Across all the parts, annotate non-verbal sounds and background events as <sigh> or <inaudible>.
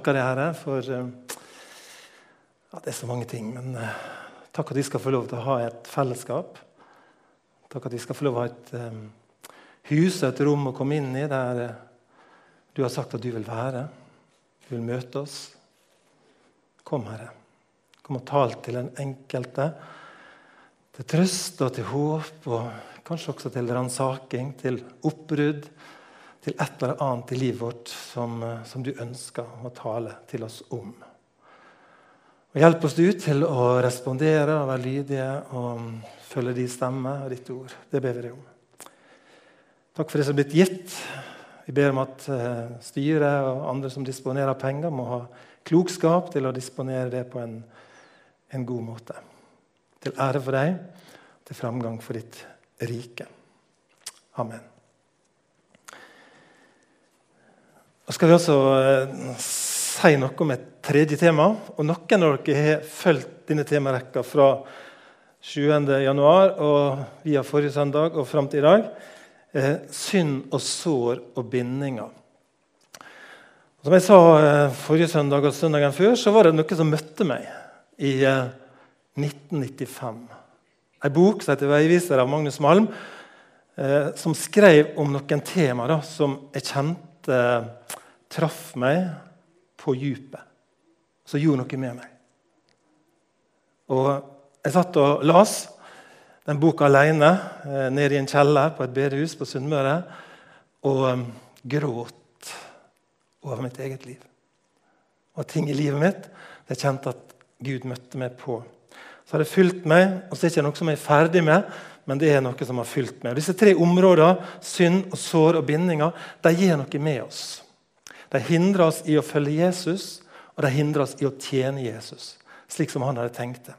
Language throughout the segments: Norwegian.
takker deg, Herre, for eh, ja, Det er så mange ting. Men uh, takk at vi skal få lov til å ha et fellesskap. Takk at vi skal få lov til å ha et um, hus og et rom å komme inn i der du har sagt at du vil være. Du vil møte oss. Kom, Herre. Kom og tal til den enkelte. Til trøst og til håp, og kanskje også til ransaking, til oppbrudd til et eller annet i livet vårt som, som du ønsker å tale til oss om. Og Hjelp oss du til å respondere og være lydige og følge din stemme og ditt ord. Det ber vi deg om. Takk for det som er blitt gitt. Vi ber om at uh, styret og andre som disponerer penger, må ha klokskap til å disponere det på en, en god måte. Til ære for deg, til framgang for ditt rike. Amen. Nå skal vi også uh, si noe om et tredje tema. og Noen av dere har fulgt denne temarekka fra 7.1. og via forrige søndag og fram til i dag. Eh, synd og sår og bindinger. Som jeg sa eh, forrige søndag og søndagen før, så var det noe som møtte meg i eh, 1995. En bok som heter 'Veiviser' av Magnus Malm, eh, som skrev om noen tema da, som jeg kjente eh, traff meg på djupet som gjorde noe med meg. Og Jeg satt og las den boka alene eh, nede i en kjeller på et bedehus på Sunnmøre og um, gråt over mitt eget liv. Og ting i livet mitt jeg kjente at Gud møtte meg på. Så har det fulgt meg, og så er det ikke noe som jeg er ferdig med, men det er noe som har fylt meg. Disse tre områdene, synd, og sår og bindinger, de gjør noe med oss. De hindrer oss i å følge Jesus, og de hindrer oss i å tjene Jesus, slik som han hadde tenkt det.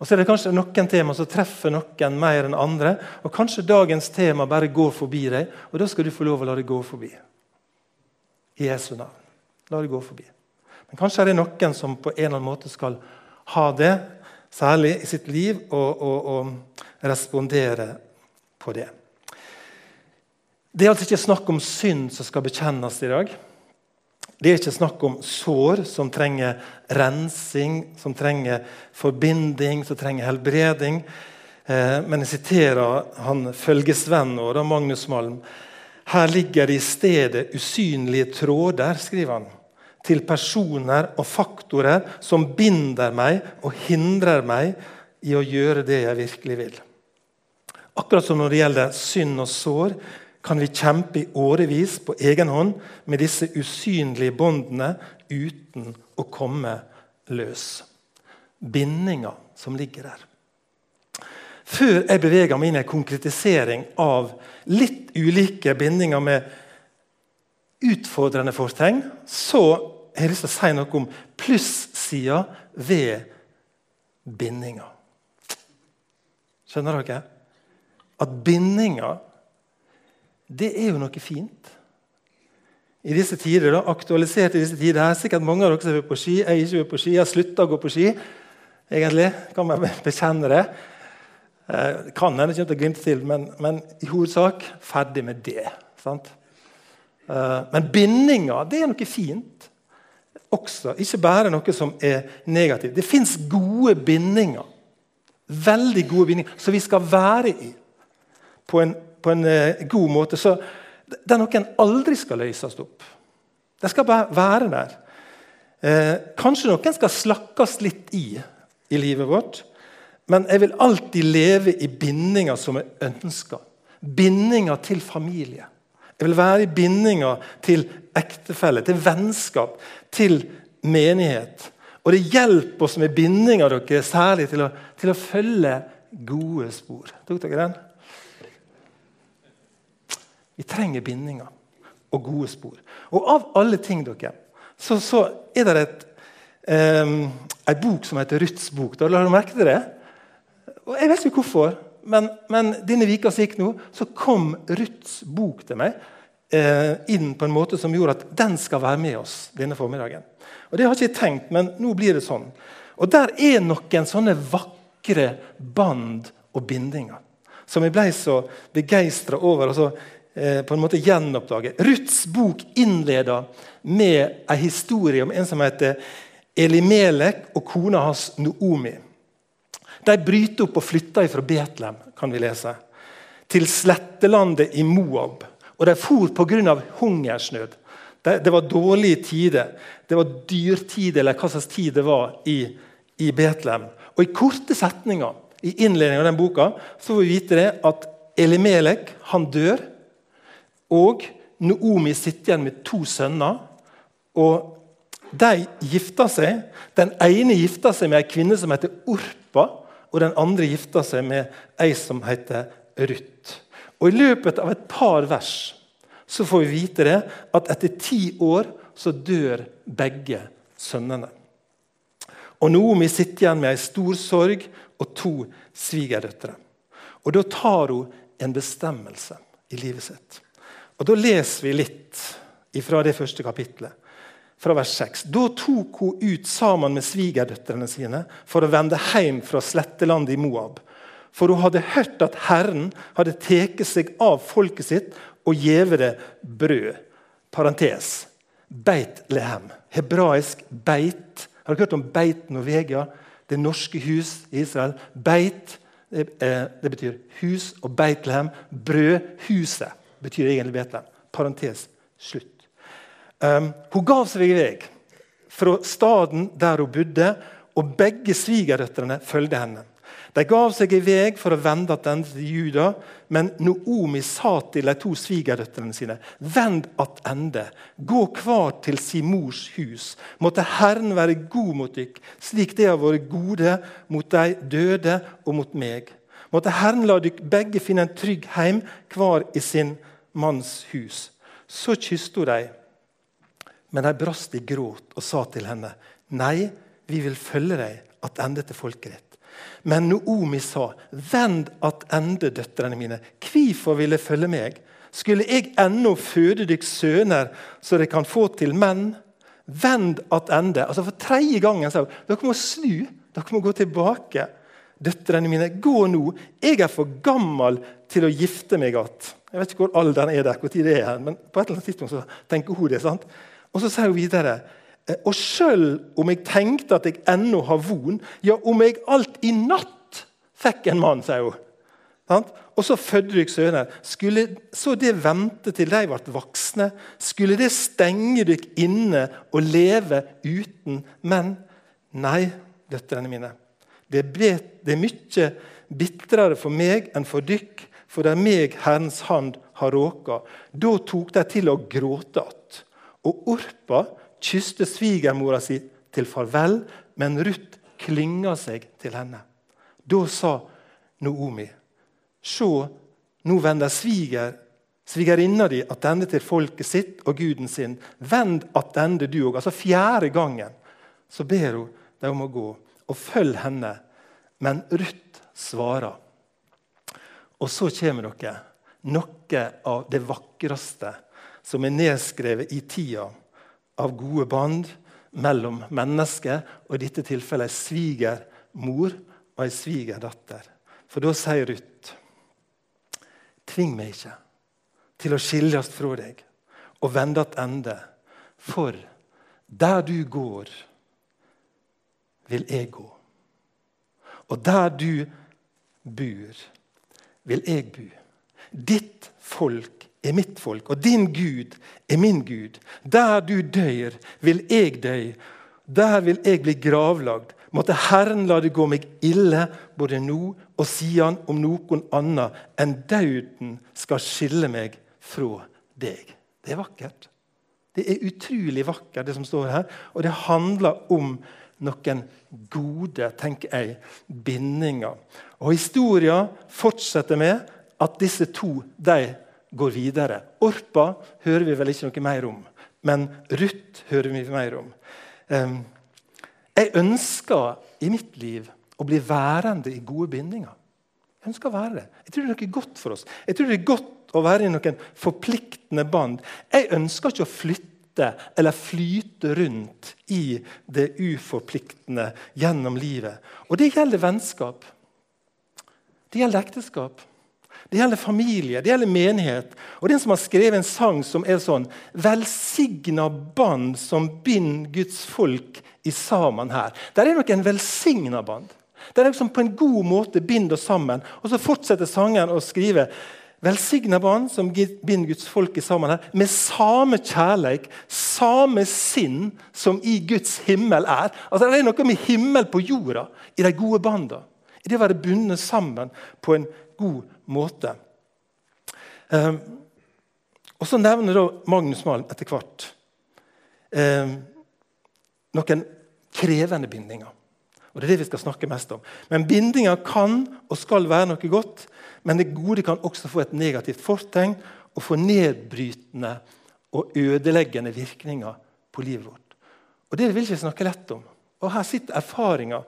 Og så er det kanskje noen tema som treffer noen mer enn andre. og Kanskje dagens tema bare går forbi deg, og da skal du få lov å la det gå forbi. I Jesu navn. La det gå forbi. Men kanskje er det noen som på en eller annen måte skal ha det, særlig i sitt liv, og, og, og respondere på det. Det er altså ikke snakk om synd som skal bekjennes i dag. Det er ikke snakk om sår som trenger rensing, som trenger forbinding, som trenger helbreding. Eh, men jeg siterer han følgesvennen vår, Magnus Malm. Her ligger det i stedet usynlige tråder, skriver han, til personer og faktorer som binder meg og hindrer meg i å gjøre det jeg virkelig vil. Akkurat som når det gjelder synd og sår, kan vi kjempe i årevis på egen hånd med disse usynlige båndene uten å komme løs. Bindinga som ligger der. Før jeg beveger meg inn i en konkretisering av litt ulike bindinger med utfordrende fortegn, så har jeg lyst til å si noe om plussida ved bindinger. Skjønner dere? At bindinger det er jo noe fint. I disse tider, da, aktualisert i disse tider, her, sikkert mange av dere som er på ski. Jeg er ikke på ski, jeg har slutta å gå på ski. egentlig, Kan man bekjenne det. Eh, kan hende ikke til glimte til, men, men, i hovedsak ferdig med det. sant? Eh, men bindinger det er noe fint også. Ikke bare noe som er negativt. Det fins gode bindinger. Veldig gode bindinger som vi skal være i på en på en eh, god måte. Så det er noe en aldri skal løses opp. Det skal bare være der. Eh, kanskje noen skal slakkes litt i i livet vårt. Men jeg vil alltid leve i bindinger som jeg ønsker. Bindinger til familie. Jeg vil være i bindinger til ektefelle, til vennskap, til menighet. Og det hjelper oss med bindinger dere, særlig til å, til å følge gode spor. Tok dere den? Vi trenger bindinger og gode spor. Og av alle ting dere, så, så er det et, um, en bok som heter Ruths bok. Da la du merke til det? Og Jeg vet ikke hvorfor, men, men denne vika som gikk nå, så kom Ruths bok til meg eh, inn på en måte som gjorde at den skal være med oss denne formiddagen. Og Det har jeg ikke tenkt, men nå blir det sånn. Og Der er noen sånne vakre band og bindinger som jeg ble så begeistra over. og så eh, på en måte gjenoppdage. Ruths bok innleder med en historie om en som heter Elimelek og kona hans Noomi. De bryter opp og flytter fra Betlehem, kan vi lese, til slettelandet i Moab. Og De for pga. hungersnød. Det, det, var dårlige tider. Det var dyrtid, eller hva slags tid det var i, i Betlehem. Og I korte setninger i innledningen av den boka så får vi vite det at Elimelek han dør. Og Noomi sitter igjen med to sønner. og De gifter seg. Den ene gifter seg med ei kvinne som heter Orpa, og den andre gifter seg med ei som heter Ruth. Og I løpet av et par vers så får vi vite det at etter ti år så dør begge sønnene. Og Noomi sitter igjen med ei stor sorg og to svigerdøtre. Og Da tar hun en bestemmelse i livet sitt. Og Da leser vi litt fra det første kapitlet, fra vers 6. Da tok hun ut sammen med svigerdøtrene sine for å vende hjem fra slettelandet i Moab. For hun hadde hørt at Herren hadde tatt seg av folket sitt og gjeve det brød. Parentes. Beit Lehem. Hebraisk beit. Har dere hørt om Beit Norvegia? Det norske hus i Israel. Beit det, eh, det betyr hus, og Beitlehem, brødhuset, betyr egentlig Betlehem. Parentes slutt. Um, hun gav seg i vei fra staden der hun bodde, og begge svigerdøtrene fulgte henne. De gav seg i vei for å vende tilbake til Juda, men Noomi sa til de to svigerdøtrene sine.: Vend attende, gå hver til sin mors hus. Måtte Herren være god mot dykk, slik det har vært gode mot de døde og mot meg. Måtte Herren la dykk begge finne en trygg heim, hver i sin manns hus. Så kysset hun dem, men de brast i gråt og sa til henne.: Nei, vi vil følge deg attende til folket ditt. Men Noomi sa, 'Vend attende, døtrene mine. Hvorfor vil dere følge meg?' 'Skulle jeg ennå føde dykk sønner, så de kan få til menn?' Vend attende. Altså for tredje gangen sa hun, 'Dere må snu. Dere må gå tilbake.' Døtrene mine, gå nå. Jeg er for gammel til å gifte meg igjen. Jeg vet ikke hvor alderen er der, hvor tid det er, men på et eller annet tidspunkt så tenker hun det. sant? Og så sier hun videre Eh, og sjøl om jeg tenkte at jeg ennå har von, ja, om jeg alt i natt fikk en mann, sier hun. Og så fødte dere sønner. Skulle så det vente til de ble voksne? Skulle det stenge dere inne og leve uten menn? Nei, døtrene mine. Det er, det er mye bitrere for meg enn for dykk, for det er meg Herrens hand har råka. Da tok de til å gråte att. Og Orpa kysste svigermora si til farvel, men Ruth klynga seg til henne. Da sa Noomi, se, nå vender sviger, svigerinna di attende til folket sitt og guden sin. Vend attende du òg. Altså fjerde gangen så ber hun dem om å gå, og følg henne. Men Ruth svarer. Og så kommer dere noe av det vakreste som er nedskrevet i tida av gode bånd mellom mennesker, og i dette tilfellet ei svigermor og ei svigerdatter. For da sier Ruth Tving meg ikke til å skilles fra deg og vende ende, for der du går, vil jeg gå. Og der du bor, vil jeg bo. Ditt folk er mitt folk, og din Gud er min Gud. Der du dør, vil jeg dø. Der vil jeg bli gravlagd. Måtte Herren la det gå meg ille både nå og siden om noen annen enn døden skal skille meg fra deg. Det er vakkert. Det er utrolig vakkert, det som står her. Og det handler om noen gode tenker jeg, bindinger. Og Historien fortsetter med at disse to de går videre. Orpa hører vi vel ikke noe mer om, men Ruth hører vi mer om. Jeg ønsker i mitt liv å bli værende i gode bindinger. Jeg ønsker å være det. Jeg tror det er noe godt for oss. Jeg tror det er godt å være i noen forpliktende band. Jeg ønsker ikke å flytte eller flyte rundt i det uforpliktende gjennom livet. Og det gjelder vennskap. Det gjelder ekteskap. Det gjelder familie, det gjelder menighet. Og det er en som har skrevet en sang som er sånn Velsigna band som binder Guds folk i sammen her. Der er nok en velsigna band. Der er liksom på en god måte binder oss sammen. Og så fortsetter sangen å skrive Velsigna barn som binder Guds folk i sammen her, med samme kjærleik, samme sinn som i Guds himmel er. Altså Det er noe med himmel på jorda i de gode banda. I det å være bundet sammen på en god måte. Eh, og Så nevner da Magnus Malm etter hvert eh, noen krevende bindinger. Og Det er det vi skal snakke mest om. Men bindinger kan og skal være noe godt. Men det gode kan også få et negativt fortegn og få nedbrytende og ødeleggende virkninger på livet vårt. Og Det vil jeg ikke snakke lett om. Og Her sitter erfaringer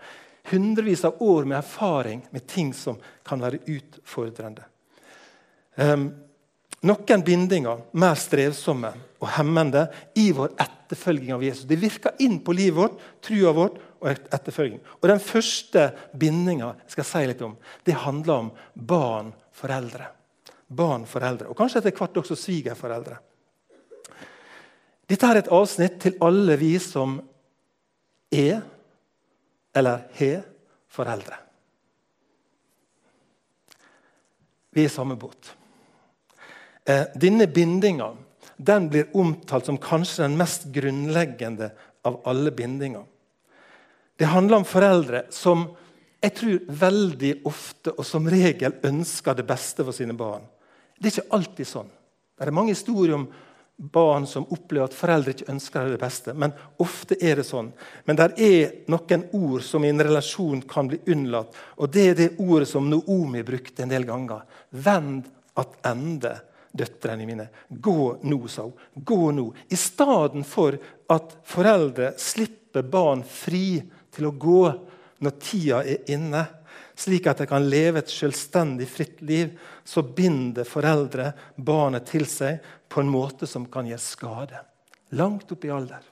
hundrevis av år med erfaring med ting som kan være utfordrende. Um, noen bindinger mer strevsomme og hemmende i vår etterfølging av Jesus. Det virker inn på livet vårt, trua vårt og etterfølging. Og Den første bindinga skal si litt om, det handler om barn-foreldre. Barn, foreldre, Og kanskje etter hvert også svigerforeldre. Dette er et avsnitt til alle vi som er eller har foreldre. Vi er i samme båt. Eh, denne bindinga den blir omtalt som kanskje den mest grunnleggende av alle bindinger. Det handler om foreldre som jeg tror veldig ofte og som regel ønsker det beste for sine barn. Det er ikke alltid sånn. Det er mange historier om barn som opplever at foreldre ikke ønsker det beste. Men ofte er det sånn. Men det er noen ord som i en relasjon kan bli unnlatt. Og det er det ordet som Noomi brukte en del ganger. Vend attende, døtrene mine. Gå nå, sa hun. Gå nå. I stedet for at foreldre slipper barn fri til å gå når tida er inne slik at de kan leve et selvstendig, fritt liv, så binder foreldre barnet til seg på en måte som kan gjøre skade. Langt opp i alder.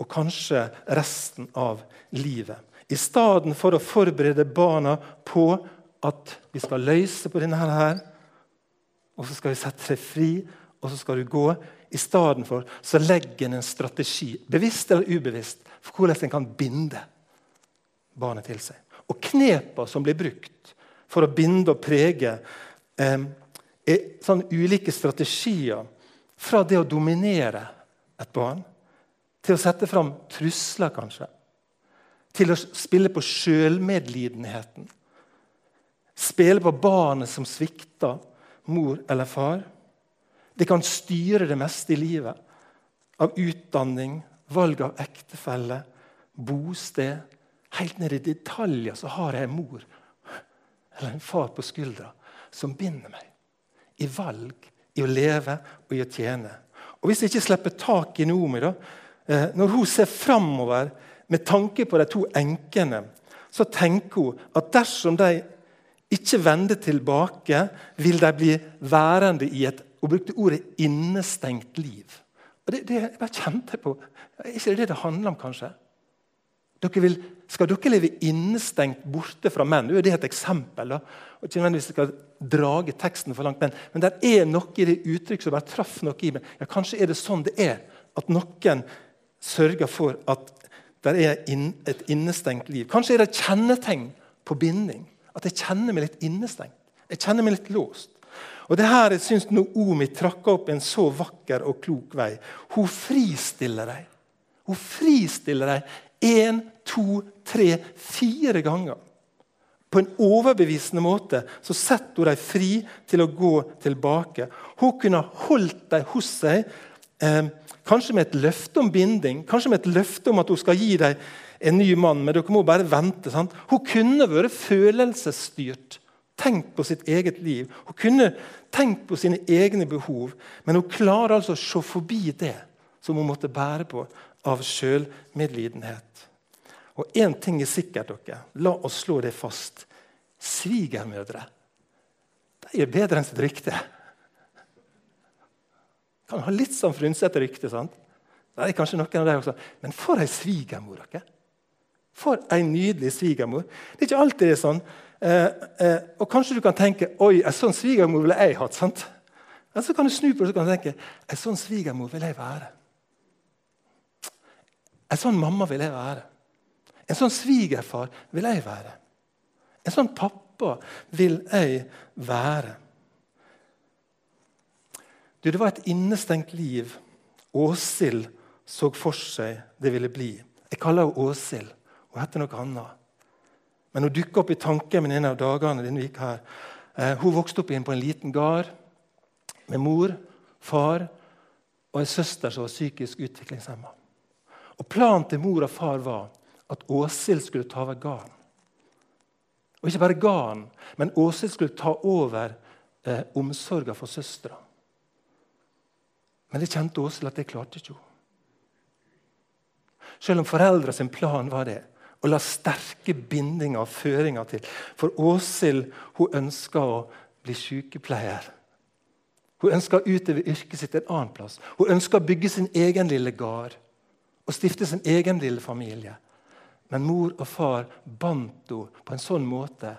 Og kanskje resten av livet. I stedet for å forberede barna på at vi skal løse på denne her, og så skal vi sette deg fri, og så skal du gå. I stedet for så legger en en strategi, bevisst eller ubevisst, for hvordan en kan binde barnet til seg. Og knepa som blir brukt for å binde og prege, er sånne ulike strategier. Fra det å dominere et barn til å sette fram trusler, kanskje. Til å spille på sjølmedlidenheten. Spille på barnet som svikter mor eller far. Det kan styre det meste i livet. Av utdanning, valg av ektefelle, bosted, Helt ned i detaljer så har jeg en mor eller en far på skuldra som binder meg i valg, i å leve og i å tjene. Og Hvis jeg ikke slipper tak i Noomi, da, eh, når hun ser framover med tanke på de to enkene, så tenker hun at dersom de ikke vender tilbake, vil de bli værende i et Hun brukte ordet 'innestengt liv'. Og det, det jeg bare kjente på. Er ikke det det handler om, kanskje? Dere vil, skal dere leve innestengt borte fra menn? Det er et eksempel. da. Og ikke nødvendigvis skal drage teksten for langt, Men, men det er noe i det uttrykket som bare traff noe i meg. Ja, Kanskje er det sånn det er, at noen sørger for at det er et innestengt liv. Kanskje er det et kjennetegn på binding. At jeg kjenner meg litt innestengt. Jeg kjenner meg litt låst. Og det her jeg syns Noomi trakk opp en så vakker og klok vei. Hun fristiller deg. Hun fristiller deg Én, to, tre, fire ganger. På en overbevisende måte så setter hun dem fri til å gå tilbake. Hun kunne holdt dem hos seg, eh, kanskje med et løfte om binding, kanskje med et løfte om at hun skal gi dem en ny mann, men dere må bare vente. Sant? Hun kunne vært følelsesstyrt. Tenkt på sitt eget liv. Hun kunne tenkt på sine egne behov, men hun klarer altså å se forbi det som hun måtte bære på av sjølmedlidenhet. Og én ting er sikkert, dere. La oss slå det fast. Svigermødre de er bedre enn sitt rykte. Kan ha litt sånn frynsete rykte. sant? Det er kanskje noen av dem også. Men for ei svigermor! dere. For ei nydelig svigermor. Det er ikke alltid det er sånn Eh, eh, og kanskje du kan tenke oi, en sånn svigermor ville jeg hatt. sant? Men så kan du snu på det og tenke en sånn svigermor vil jeg være. En sånn mamma vil jeg være. En sånn svigerfar vil jeg være. En sånn pappa vil jeg være. Du, Det var et innestengt liv Åshild så for seg det ville bli. Jeg kaller henne Åshild. Hun heter noe annet. Men hun dukka opp i tanken min en av dagene denne uka her. Eh, hun vokste opp inn på en liten gard med mor, far og en søster som var psykisk utviklingshemma. Og Planen til mor og far var at Åshild skulle ta over gården. Og ikke bare gården, men Åshild skulle ta over eh, omsorgen for søstera. Men det kjente Åshild at det klarte ikke hun. Selv om foreldra sin plan var det, å la sterke bindinger og føringer til. For Åshild hun ønska å bli sykepleier. Hun ønska å utøve yrket sitt en annen plass. Hun ønska å bygge sin egen lille gard og stifte sin egen lille familie. Men mor og far bandt henne på en sånn måte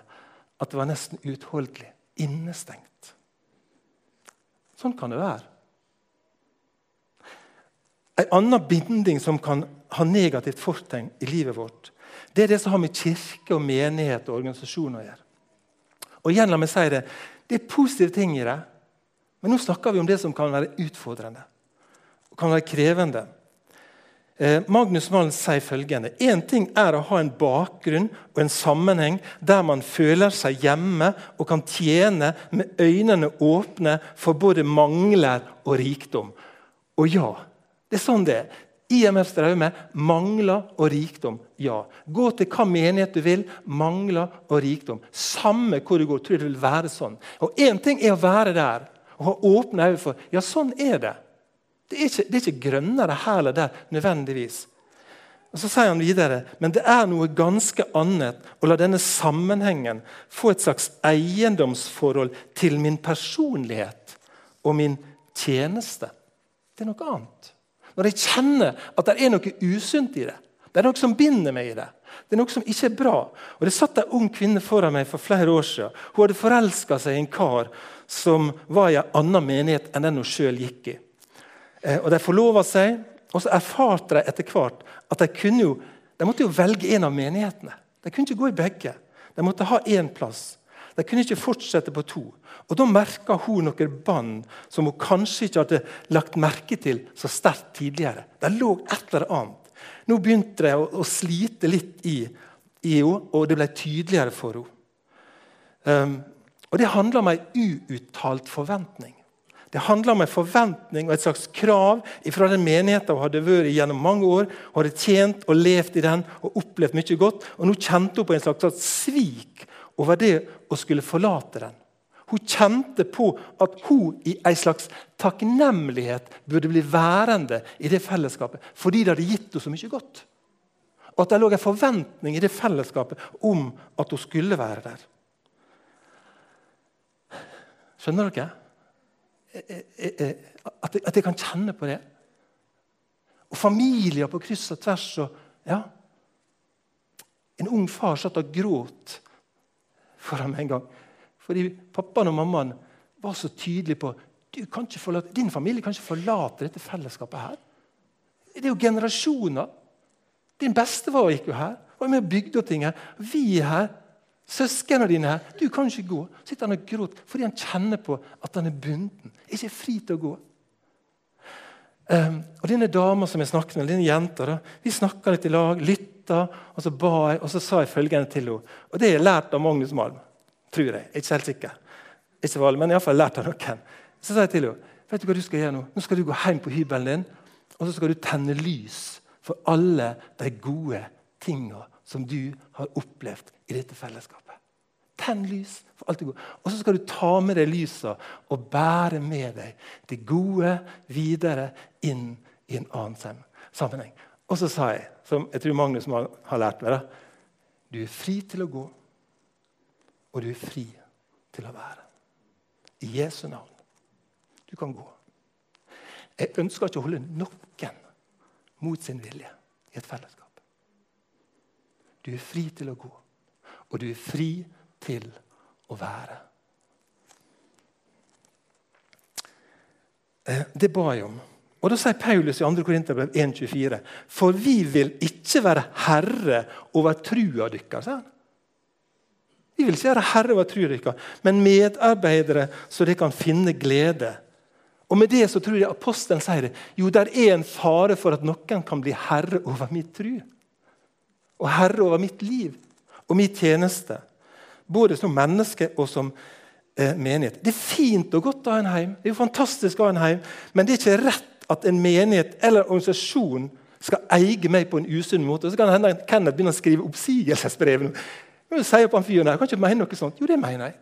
at det var nesten uutholdelig. Innestengt. Sånn kan det være. En annen binding som kan ha negativt fortegn i livet vårt, det er det som har med kirke, og menighet og organisasjon å gjøre. Og igjen, la meg si Det det er positive ting i det, men nå snakker vi om det som kan være utfordrende og kan være krevende. Eh, Magnus Malm sier følgende Én ting er å ha en bakgrunn og en sammenheng der man føler seg hjemme og kan tjene med øynene åpne for både mangler og rikdom. Og ja, det er sånn det er. IMF Straume mangler og rikdom. Ja. Gå til hva menighet du vil. Mangler og rikdom. Samme hvor du går, tror jeg det vil være sånn. Og Én ting er å være der og ha åpne øyne for Ja, sånn er det. Det er, ikke, det er ikke grønnere her eller der nødvendigvis. Og Så sier han videre men det er noe ganske annet å la denne sammenhengen få et slags eiendomsforhold til min personlighet og min tjeneste. Det er noe annet. Når jeg kjenner at det er noe usunt i det. Det er noe som binder meg i det. Det er noe som ikke er bra. Og Det satt en ung kvinne foran meg for flere år siden. Hun hadde forelska seg i en kar som var i en annen menighet enn den hun sjøl gikk i. Eh, og De forlova seg, og så erfarte de etter hvert at de, kunne jo, de måtte jo velge en av menighetene. De kunne ikke gå i begge. De måtte ha én plass. De kunne ikke fortsette på to. Og Da merka hun noen bånd som hun kanskje ikke hadde lagt merke til så sterkt tidligere. Det lå et eller annet. Nå begynte det å, å slite litt i, i henne, og det ble tydeligere for henne. Um, og Det handler om en uuttalt forventning. Det handler om en forventning og et slags krav fra den menigheten hun hadde vært i gjennom mange år. Hun hadde tjent og levd i den og opplevd mye godt. Og nå kjente hun på en slags svik over det å skulle forlate den. Hun kjente på at hun i en slags takknemlighet burde bli værende i det fellesskapet fordi det hadde gitt henne så mye godt. Og at det lå en forventning i det fellesskapet om at hun skulle være der. Skjønner dere? At jeg, at jeg kan kjenne på det. Og familier på kryss og tvers. Og, ja. En ung far satt og gråt foran meg en gang. Fordi pappaen og mammaen var så tydelige på at forlate, din familie kan ikke forlate dette fellesskapet. her. Det er jo generasjoner. Din bestefar gikk jo her. var med og bygde opp ting her. Vi er her. Søsknene dine her. Du kan ikke gå. sitter han og gråter fordi han kjenner på at han er bunden. Ikke fri til å gå. Um, og Denne dama som jeg snakket med, denne jenta, da, vi snakka litt i lag, lytta, og så ba jeg, og så sa jeg følgende til henne. Og det har jeg lært av Magnus Malm. Tror jeg. Ikke helt sikker. Ikke valg, men iallfall lært av noen. Så sa jeg til henne vet du hva du skal gjøre nå? Nå skal du gå hjem på hybelen din og så skal du tenne lys for alle de gode tinga som du har opplevd i dette fellesskapet. Tenn lys for alt det gode. Og så skal du ta med deg lysa og bære med deg det gode videre inn i en annen sammenheng. Og så sa jeg, som jeg tror Magnus har lært meg, da, du er fri til å gå og du er fri til å være. I Jesu navn. Du kan gå. Jeg ønsker ikke å holde noen mot sin vilje i et fellesskap. Du er fri til å gå, og du er fri til å være. Eh, det ba jeg om. Og Da sier Paulus i 2. Korinterbrev 1,24.: For vi vil ikke være herre over trua deres. Vi vil ikke være herre over trua deres, men medarbeidere så de kan finne glede. Og Med det så tror jeg apostelen sier det. Jo, det er en fare for at noen kan bli herre over mitt tru. Og herre over mitt liv og min tjeneste. Både som menneske og som eh, menighet. Det er fint og godt å ha en heim. Det er jo fantastisk å ha en heim, Men det er ikke rett at en menighet eller en organisasjon skal eie meg på en usunn måte. Så kan det hende Kenneth begynner å skrive oppsigelsesbrev. Jeg sier på han fyren der, kan ikke mene noe sånt. Jo, det mener jeg.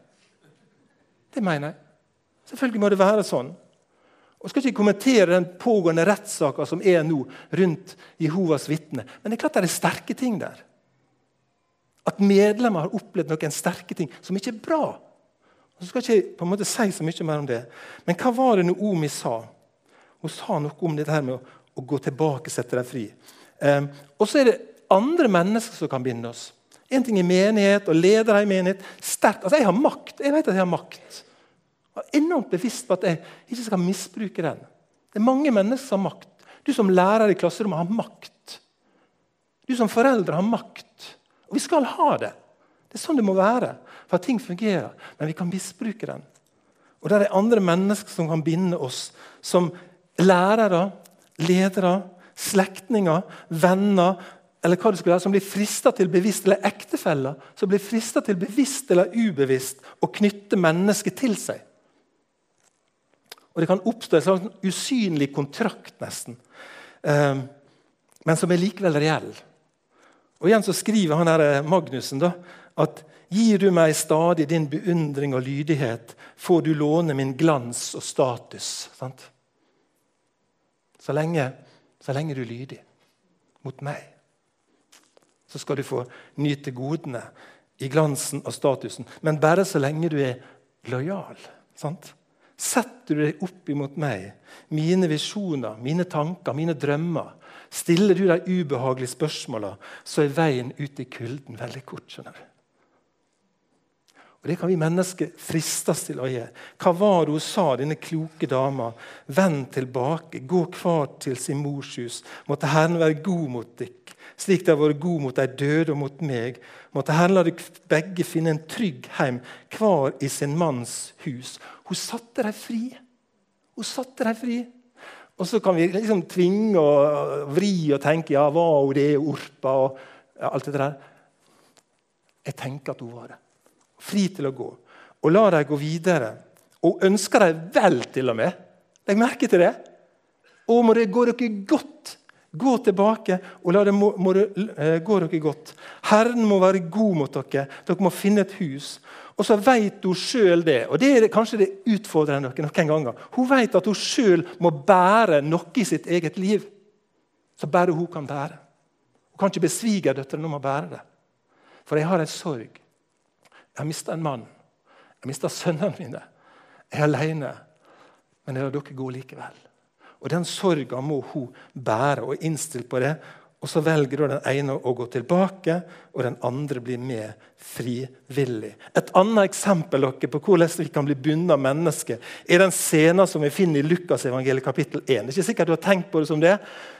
Det mener jeg. Selvfølgelig må det være sånn. Og skal ikke kommentere den pågående rettssaka som er nå rundt Jehovas vitner. Men det er klart det er sterke ting der. At medlemmer har opplevd noen sterke ting som ikke er bra. Så skal jeg ikke på en måte si så mye mer om det. Men hva var det Noomi sa? Hun sa noe om dette her med å, å gå tilbake, og sette deg fri. Um, og så er det andre mennesker som kan binde oss. En ting er menighet og ledere i menighet. Sterkt. Altså, Jeg har makt. Jeg vet at jeg har makt. Jeg er enormt bevisst på at jeg ikke skal misbruke den. Det er mange mennesker som har makt. Du som lærer i klasserommet har makt. Du som foreldre har makt. Og vi skal ha det. Det er sånn det må være for at ting fungerer. Men vi kan misbruke den. Og der er andre mennesker som kan binde oss, som lærere, ledere, slektninger, venner eller hva det skulle være, som blir frista til bevisst, eller ektefeller som blir frista til bevisst eller ubevisst å knytte mennesket til seg. Og Det kan oppstå en slags usynlig kontrakt, nesten, eh, men som er likevel reell. Og Igjen så skriver han her, eh, Magnussen da, at Gir du meg stadig din beundring og lydighet, får du låne min glans og status. Sant? Så lenge, så lenge du er lydig mot meg, så skal du få nyte godene i glansen og statusen. Men bare så lenge du er lojal. Sant? Setter du deg opp imot meg, mine visjoner, mine tanker, mine drømmer, stiller du de ubehagelige spørsmåla, så er veien ut i kulden veldig kort. skjønner du. Og Det kan vi mennesker fristes til å gjøre. Hva var det hun sa, denne kloke dama? Vend tilbake, gå hver til sin mors hus. Måtte Herren være god mot dykk, slik det har vært god mot de døde og mot meg. Måtte Herren la dere begge finne en trygg heim, hver i sin manns hus. Hun satte dem fri. Hun satte dem fri. Og så kan vi liksom tvinge og vri og tenke ja, var hun det, Orpa og alt det der. Jeg tenker at hun var det fri til å gå. Og la dem gå videre. Og ønsker dem vel, til og med. Legg merke til det. Å, må det gå dere godt. Gå tilbake og la det må, må det, uh, gå dere godt. Herren må være god mot dere. Dere må finne et hus. Og så vet hun sjøl det, og det er kanskje det utfordrende dere noen ganger. Hun vet at hun sjøl må bære noe i sitt eget liv. Så bare hun kan bære. Hun kan ikke be svigerdøtrene om å bære det. For jeg har en sorg. Jeg har mista en mann. Jeg har mista sønnene mine. Jeg er alene. Men jeg lar dere gå likevel. Og Den sorga må hun bære og innstille på det. Og Så velger den ene å gå tilbake, og den andre blir med frivillig. Et annet eksempel dere, på hvordan vi kan bli bundet av mennesker, er den scenen som vi finner i Lukas evangeliet kapittel 1. Det er ikke sikkert du har tenkt på det som det,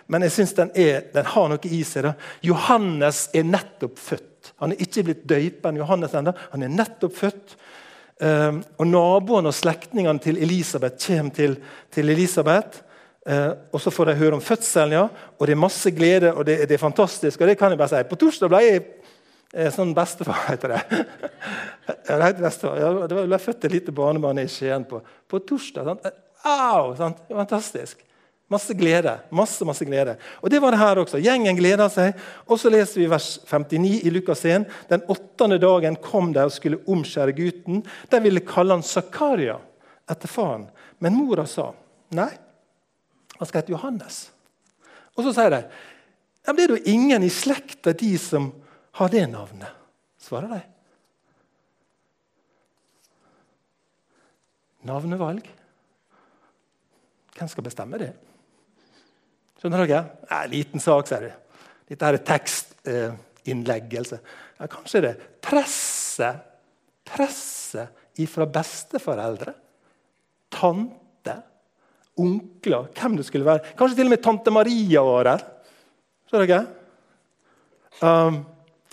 men jeg synes den, den har noe i seg. Da. Johannes er nettopp født. Han er ikke blitt døypa enn Johannes ennå. Han er nettopp født. Um, og Naboene og slektningene til Elisabeth kommer til, til Elisabeth. Uh, og Så får de høre om fødselen, ja, og det er masse glede og det, det, er fantastisk. og det kan jeg bare si. På torsdag ble jeg eh, sånn bestefar, heter det. <laughs> det heter bestefar. Ja, det ble født et lite barnebarn i Skien på, på torsdag. Sant? Au! Sant? Fantastisk. Masse glede. masse, masse glede. Og Det var det her også. Gjengen gleda seg. Og så leser vi vers 59 i Lukas 1. Den åttende dagen kom de og skulle omskjære gutten. De ville kalle han Zakaria etter faren. Men mora sa nei, han skal hete Johannes. Og så sier de ja, det er jo ingen i slekta de som har det navnet. Svarer de. Navnevalg. Hvem skal bestemme det? Skjønner dere? Ja, liten sak, sier du. Dette er tekstinnleggelse. Ja, kanskje det. Presset presset ifra besteforeldre, tante, onkler, hvem det skulle være. Kanskje til og med tante Maria var der. Ser dere? Um,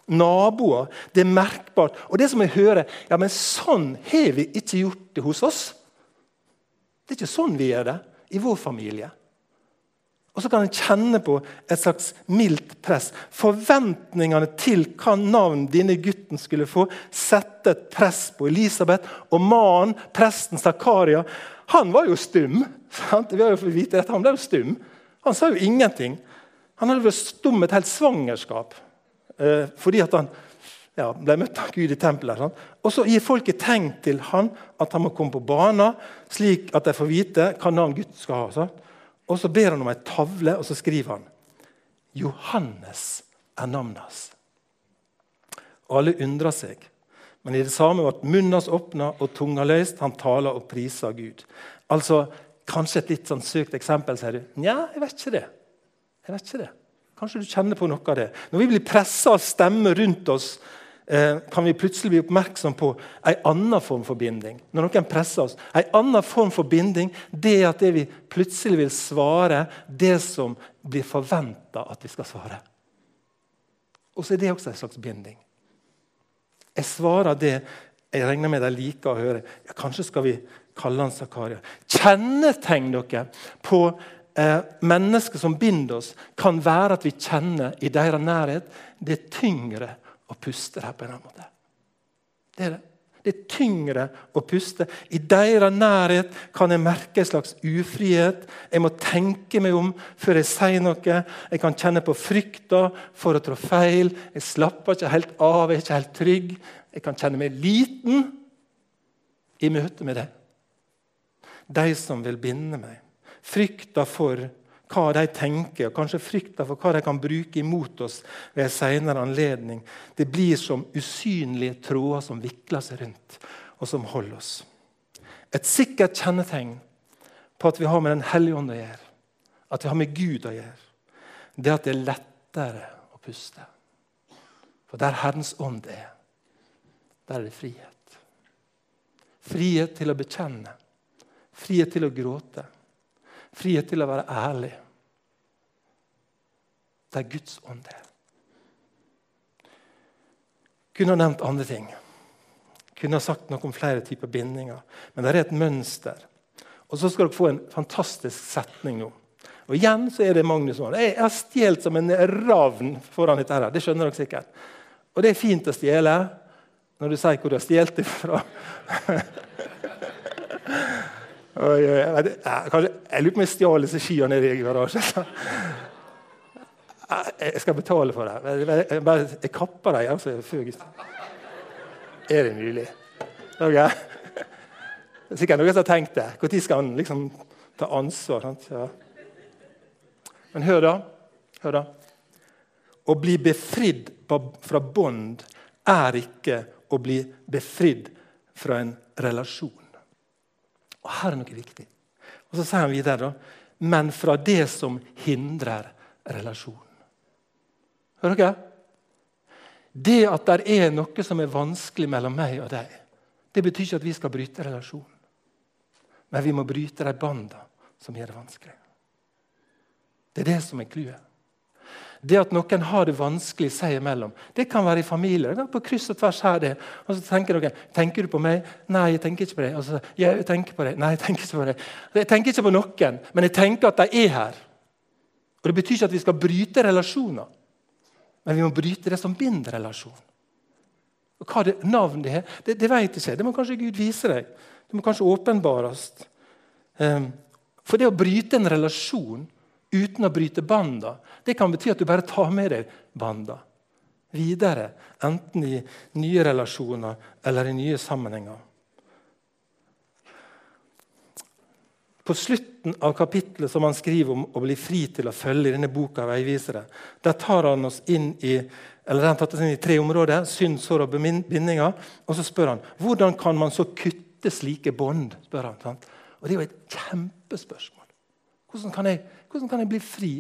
naboer. Det er merkbart. Og det som jeg hører ja, men Sånn har vi ikke gjort det hos oss. Det er ikke sånn vi gjør det i vår familie. Og så kan en kjenne på et slags mildt press. Forventningene til hva navn denne gutten skulle få, sette et press på Elisabeth. Og mannen, presten Zakaria, han var jo stum. Sant? Vi har jo fått vite at Han ble jo stum. Han sa jo ingenting. Han hadde vært stum et helt svangerskap eh, fordi at han ja, ble møtt av Gud i tempelet. Sant? Og så gir folket tegn til han at han må komme på banen, slik at de får vite hva navn Gud skal ha. Sant? Og Så ber han om ei tavle, og så skriver han Johannes er navnet hans. Og alle undrer seg. Men i det samme ble munnen hans åpna og tunga løst. Han taler og priser Gud. Altså, Kanskje et litt sånn søkt eksempel, sier du. Nja, jeg vet ikke det. Jeg vet ikke det. Kanskje du kjenner på noe av det. Når vi blir pressa av stemmer rundt oss Eh, kan vi plutselig bli oppmerksom på en annen form for binding. Når noen presser oss. En annen form for binding det er at det vi plutselig vil svare det som blir forventa at vi skal svare. Og så er det også en slags binding. Jeg svarer det jeg regner med de liker å høre. Ja, kanskje skal vi kalle han Zakaria. Kjennetegn dere på eh, mennesker som binder oss, kan være at vi kjenner i deres nærhet det er tyngre å puste her på en annen måte. Det er det. Det er tyngre å puste. I deres nærhet kan jeg merke en slags ufrihet. Jeg må tenke meg om før jeg sier noe. Jeg kan kjenne på frykta for å trå feil. Jeg slapper ikke helt av, jeg er ikke helt trygg. Jeg kan kjenne meg liten i møte med det. De som vil binde meg. Frykta for hva de tenker, og kanskje frykta for hva de kan bruke imot oss ved en senere anledning. Det blir som usynlige tråder som vikler seg rundt, og som holder oss. Et sikkert kjennetegn på at vi har med Den hellige ånd å gjøre, at vi har med Gud å gjøre, det er at det er lettere å puste. For der Herrens ånd er, der er det frihet. Frihet til å bekjenne. Frihet til å gråte. Frihet til å være ærlig. Det er Guds ånd det. Kunne ha nevnt andre ting. Kunne ha sagt noe om flere typer bindinger. Men det er et mønster. Og så skal dere få en fantastisk setning nå. Og igjen så er det Magnus sånn. Jeg har stjålet som en ravn foran dette. her. Det skjønner dere sikkert. Og det er fint å stjele når du sier hvor du har stjålet det fra. <laughs> Jeg, lurer på om jeg stjal disse skiene nede i garasjen. Jeg skal betale for det. Jeg, jeg kapper dem altså, Er det mulig? Okay. Det er sikkert noen som har tenkt det. Når skal han liksom ta ansvar? Ja. Men hør, da. Hør da. Å bli befridd fra bånd er ikke å bli befridd fra en relasjon. Og Her er noe viktig. Og Så sier han videre, da, men fra det som hindrer relasjonen. Hører dere? Det at det er noe som er vanskelig mellom meg og deg, det betyr ikke at vi skal bryte relasjonen. Men vi må bryte de båndene som gjør det vanskelig. Det er det som er clouet. Det at noen har det vanskelig seg imellom. Det kan være i familier. Det er på kryss og tvers her det. Og så tenker dere tenker du på meg. Nei, jeg tenker ikke på deg. Og så, jeg tenker på deg. Nei, jeg tenker ikke på deg. Jeg tenker ikke på noen, men jeg tenker at de er her. Og Det betyr ikke at vi skal bryte relasjoner, men vi må bryte det som binder relasjon. Og Hva det navn det er, det, det vet ikke. Det må kanskje Gud vise deg. Det må kanskje åpenbares. Um, for det å bryte en relasjon uten å bryte banda, det kan bety at du bare tar med deg banda videre. Enten i nye relasjoner eller i nye sammenhenger. På slutten av kapittelet som han skriver om å bli fri til å følge i denne boka veivisere, der tar han oss inn i eller han tatt oss inn i tre områder. Synd, sår og bindinger. Og så spør han hvordan kan man så kutte slike bånd. Og Det er jo et kjempespørsmål. Hvordan kan jeg hvordan kan jeg bli fri?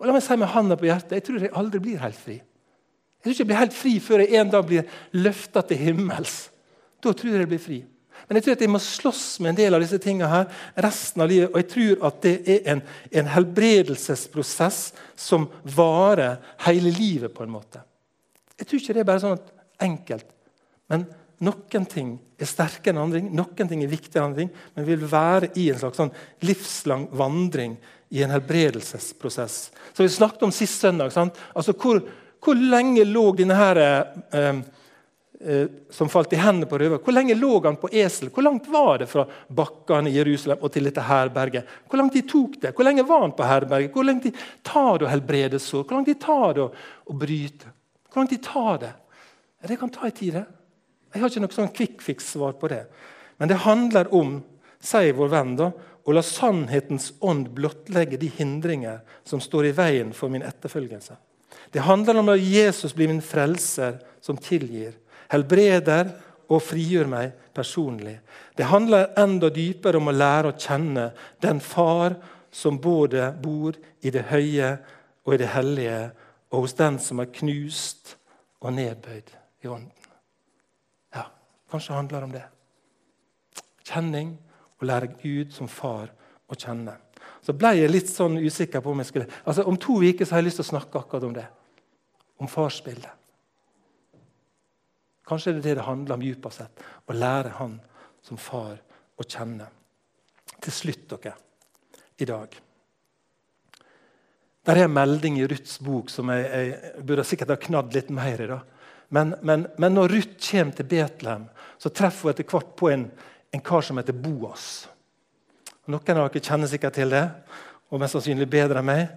Og la meg si med handa på hjertet, Jeg tror jeg aldri blir helt fri. Jeg tror ikke jeg blir helt fri før jeg en dag blir løfta til himmels. Da tror jeg jeg blir fri. Men jeg tror at jeg må slåss med en del av disse tingene her resten av livet. Og jeg tror at det er en, en helbredelsesprosess som varer hele livet. på en måte. Jeg tror ikke det er bare sånn enkelt. Men noen ting er sterkere enn andre, noen ting er viktigere enn andre. Men vi vil være i en slags sånn livslang vandring i en helbredelsesprosess. Så Vi snakket om sist søndag. Altså, hvor, hvor, lenge lå denne her, eh, eh, som falt i hendene på røver, hvor lenge lå han på esel? Hvor langt var det fra bakkene i Jerusalem og til dette herberget? Hvor lang tid tok det? Hvor lenge var han på herberget? Hvor lang tid tar det å helbrede sår? Hvor lang tid tar det å, bryte? Hvor lang tid tar det? Det kan ta en tid. det. Jeg har ikke noe sånn quick fix-svar på det. Men det handler om, sier vår venn, da, å la sannhetens ånd blottlegge de hindringer som står i veien for min etterfølgelse. Det handler om at Jesus blir min frelser som tilgir, helbreder og frigjør meg personlig. Det handler enda dypere om å lære å kjenne den far som både bor i det høye og i det hellige, og hos den som er knust og nedbøyd i ånden. Ja, Kanskje handler det om det. Kjenning og lære Gud som far å kjenne. Så ble jeg litt sånn usikker på om jeg skulle Altså Om to uker har jeg lyst til å snakke akkurat om det. Om farsbildet. Kanskje det er det det handler om dypest sett. Å lære Han som far å kjenne. Til slutt, dere, i dag. Der er en melding i Ruths bok som jeg, jeg burde sikkert ha knadd litt mer i. da. Men, men, men når Ruth kommer til Betlehem, så treffer hun etter hvert på en, en kar som heter Boas. Noen av dere kjenner sikkert til det, og mest sannsynlig bedre enn meg.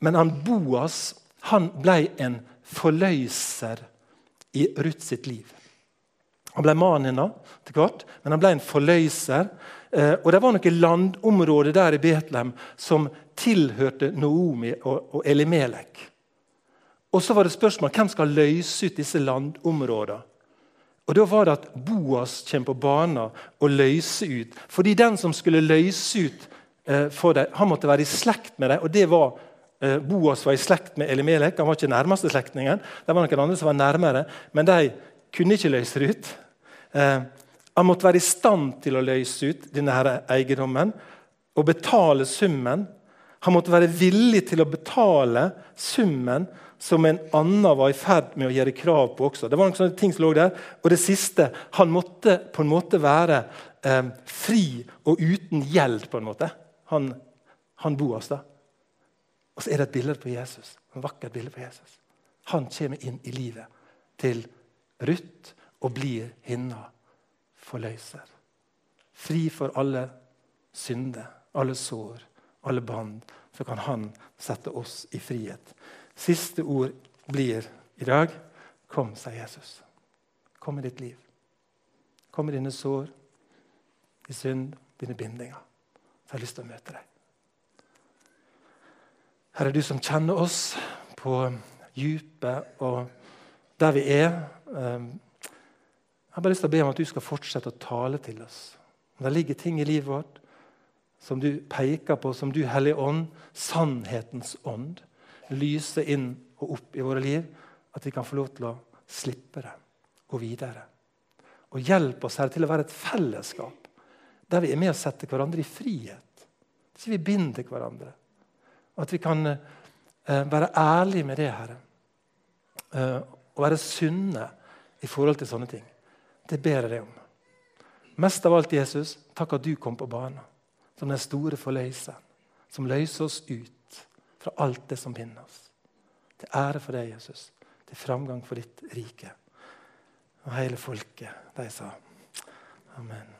Men han Boas han ble en forløser i Ruth sitt liv. Han ble mannen hennes til hvert, men han ble en forløser. Eh, og Det var noen landområder der i Betlehem som tilhørte Noomi og Elimelek. Og så var det spørsmål hvem skal løse ut disse landområdene. Og Da var det at Boas kommer på banen og løser ut. Fordi den som skulle løse ut eh, for dem, han måtte være i slekt med dem. Og det var eh, Boas var i slekt med Elimelek. Han var ikke nærmeste slektningen. Det var noen andre som var nærmere, men de kunne ikke løse det ut. Eh, han måtte være i stand til å løse ut denne her eiendommen og betale summen. Han måtte være villig til å betale summen som en annen var i ferd med å gjøre krav på også. Det var noen sånne ting som lå der. Og det siste Han måtte på en måte være eh, fri og uten gjeld, på en måte. Han, han Boas. da. Og så er det et bilde på Jesus. En vakkert bilde på Jesus. Han kommer inn i livet til Ruth og blir hinna forløser. Fri for alle synder, alle sår, alle bånd. Så kan han sette oss i frihet. Siste ord blir i dag Kom, sa Jesus. Kom i ditt liv. Kom i dine sår, i synd, dine bindinger. Så jeg har lyst til å møte deg. Herre, du som kjenner oss på dypet og der vi er. Ehm, jeg har bare lyst til å be om at du skal fortsette å tale til oss. Det ligger ting i livet vårt som du peker på, som du, Hellige Ånd, sannhetens ånd, lyse inn og opp i våre liv, at vi kan få lov til å slippe det, gå videre. Og hjelp oss her til å være et fellesskap der vi er med og setter hverandre i frihet. Ikke vi binder hverandre. Og at vi kan eh, være ærlige med det, Herre. Eh, og være sunne i forhold til sånne ting. Det ber jeg deg om. Mest av alt, Jesus, takk at du kom på banen som den store forløseren, som løser oss ut fra alt det som binder oss. Til ære for deg, Jesus. Til framgang for ditt rike. Og hele folket, de sa amen.